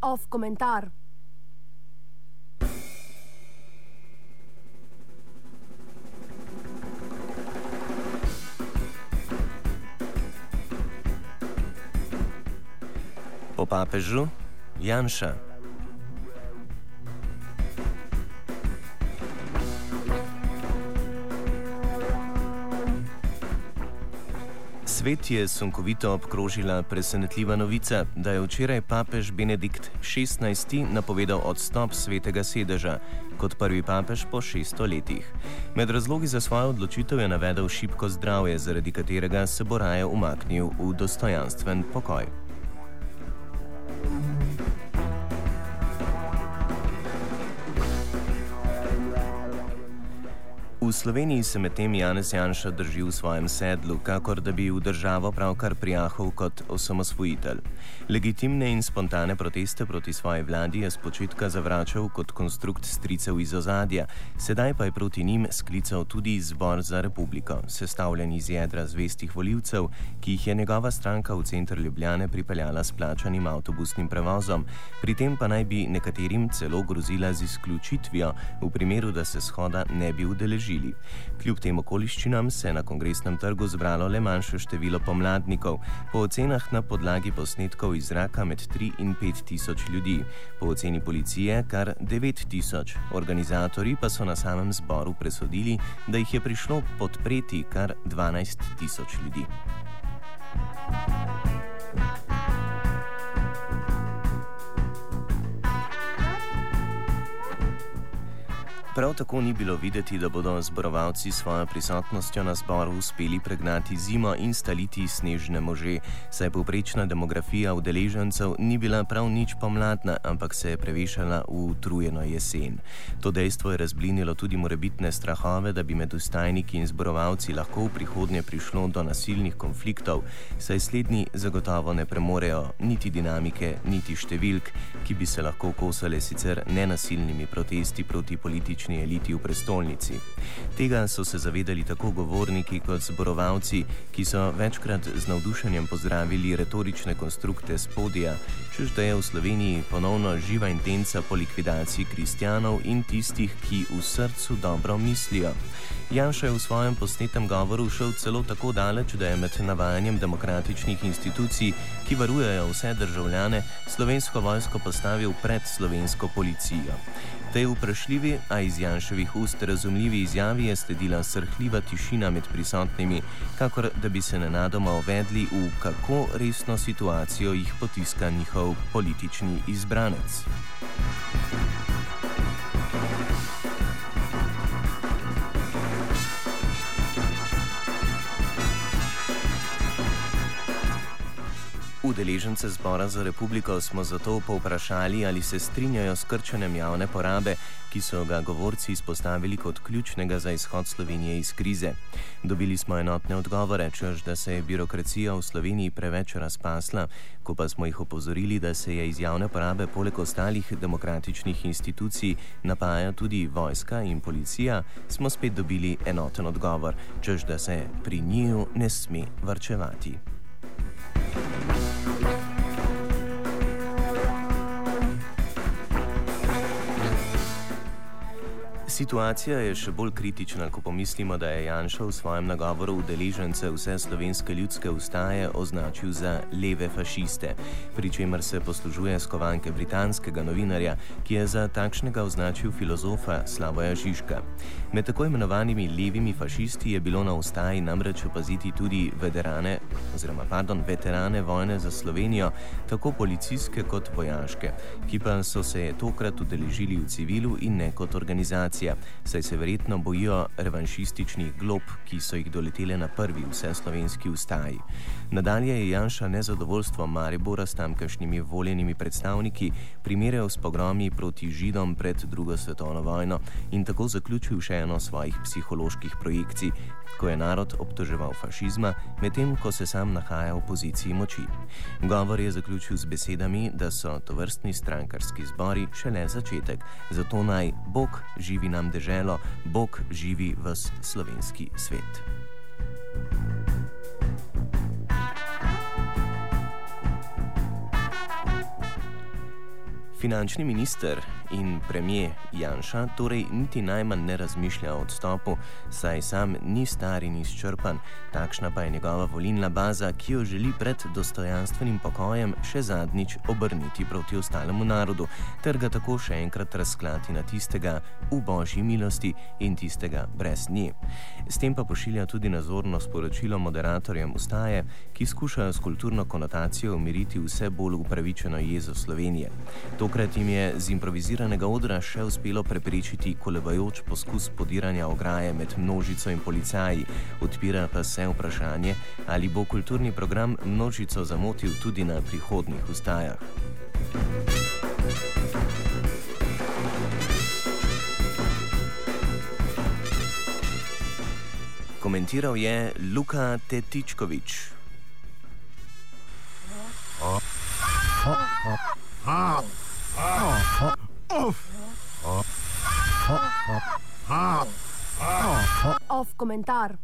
Off komentar. Po papežu Janša. Svet je sunkovito obkrožila presenetljiva novica, da je včeraj papež Benedikt XVI napovedal odstop svetega sedeža kot prvi papež po 600 letih. Med razlogi za svojo odločitev je navedel šibko zdravje, zaradi katerega se bo raje umaknil v dostojanstven pokoj. V Sloveniji se medtem Janez Janša drži v svojem sedlu, kakor da bi v državo pravkar prijahal kot osamosvojitelj. Legitimne in spontane proteste proti svoji vladi je spočitka zavračal kot konstrukt stricev iz ozadja, sedaj pa je proti njim sklical tudi zbor za republiko, sestavljen iz jedra zvestih voljivcev, ki jih je njegova stranka v center Ljubljane pripeljala s plačanim avtobusnim prevozom, pri tem pa naj bi nekaterim celo grozila z izključitvijo, v primeru, da se shoda ne bi udeležili živili. Kljub tem okoliščinam se je na kongresnem trgu zbralo le manjše število pomladnikov, po ocenah na podlagi posnetkov iz zraka med 3 in 5 tisoč ljudi, po oceni policije kar 9 tisoč. Organizatori pa so na samem zboru presodili, da jih je prišlo podpreti kar 12 tisoč ljudi. Prav tako ni bilo videti, da bodo zborovalci svojo prisotnostjo na zboru uspeli pregnati zimo in staliti snežne može, saj povprečna demografija udeležencev ni bila prav nič pomladna, ampak se je prevešala v utrujeno jesen. To dejstvo je razblinilo tudi morebitne strahove, da bi med ustajniki in zborovalci lahko v prihodnje prišlo do nasilnih konfliktov, saj slednji zagotovo ne premorejo niti dinamike, niti številk, ki bi se lahko kosale sicer nenasilnimi protesti proti političnim politični eliti v prestolnici. Tega so se zavedali tako govorniki kot zborovalci, ki so večkrat z navdušenjem pozdravili retorične konstrukte spodija, čež da je v Sloveniji ponovno živa intenca po likvidaciji kristjanov in tistih, ki v srcu dobro mislijo. Janša je v svojem posnetem govoru šel celo tako daleč, da je med navajanjem demokratičnih institucij, ki varujejo vse državljane, slovensko vojsko postavil pred slovensko policijo. Tej vprašljivi, a iz Janševih ust razumljivi izjavi je sledila srhljiva tišina med prisotnimi, kakor da bi se nenadoma uvedli v kako resno situacijo jih potiska njihov politični izbranec. Udeležence zbora za republiko smo zato povprašali, ali se strinjajo s krčenjem javne porabe, ki so ga govorci izpostavili kot ključnega za izhod Slovenije iz krize. Dobili smo enotne odgovore, čež da se je birokracija v Sloveniji preveč razpasla, ko pa smo jih opozorili, da se je iz javne porabe poleg ostalih demokratičnih institucij napaja tudi vojska in policija, smo spet dobili enoten odgovor, čež da se pri njiju ne sme vrčevati. Situacija je še bolj kritična, ko pomislimo, da je Janša v svojem nagovoru udeležence vse slovenske ljudske ustaje označil za leve fašiste, pri čemer se poslužuje skovanke britanskega novinarja, ki je za takšnega označil filozofa Slavoja Žižka. Med tako imenovanimi levimi fašisti je bilo na ustaji namreč opaziti tudi veterane, oziroma pardon, veterane vojne za Slovenijo, tako policijske kot vojaške, ki pa so se tokrat udeležili v civilu in ne kot organizacija opozicija, saj se verjetno bojijo revanšističnih glob, ki so jih doletele na prvi vse slovenski ustaji. Nadalje je Janša nezadovoljstvo Maribora s tamkajšnjimi voljenimi predstavniki primerjal s pogromi proti Židom pred drugo svetovno vojno in tako zaključil še eno svojih psiholoških projekcij, ko je narod obtoževal fašizma, medtem ko se sam nahaja v poziciji moči. Govor je zaključil z besedami, da so to vrstni strankarski zbori šele začetek, zato naj Bog živi na nam deželo, Bog živi v slovenski svet. Finančni minister in premijer Janša torej niti najmanj ne razmišlja o odstopu, saj sam ni star in izčrpan, takšna pa je njegova volilna baza, ki jo želi pred dostojanstvenim pokojem še zadnjič obrniti proti ostalemu narodu, ter ga tako še enkrat razklati na tistega v božji milosti in tistega brez nje. S tem pa pošilja tudi nazorno sporočilo moderatorjem ustaje, ki skušajo s kulturno konotacijo umiriti vse bolj upravičeno jezo Slovenije. Tokrat jim je z improviziranega odra še uspelo preprečiti kolevajoč poskus podiranja ograje med množico in policaji, odpira pa se vprašanje, ali bo kulturni program množico zamotil tudi na prihodnih ustajah. Komentiral je Luka Tetičkovič. comentar.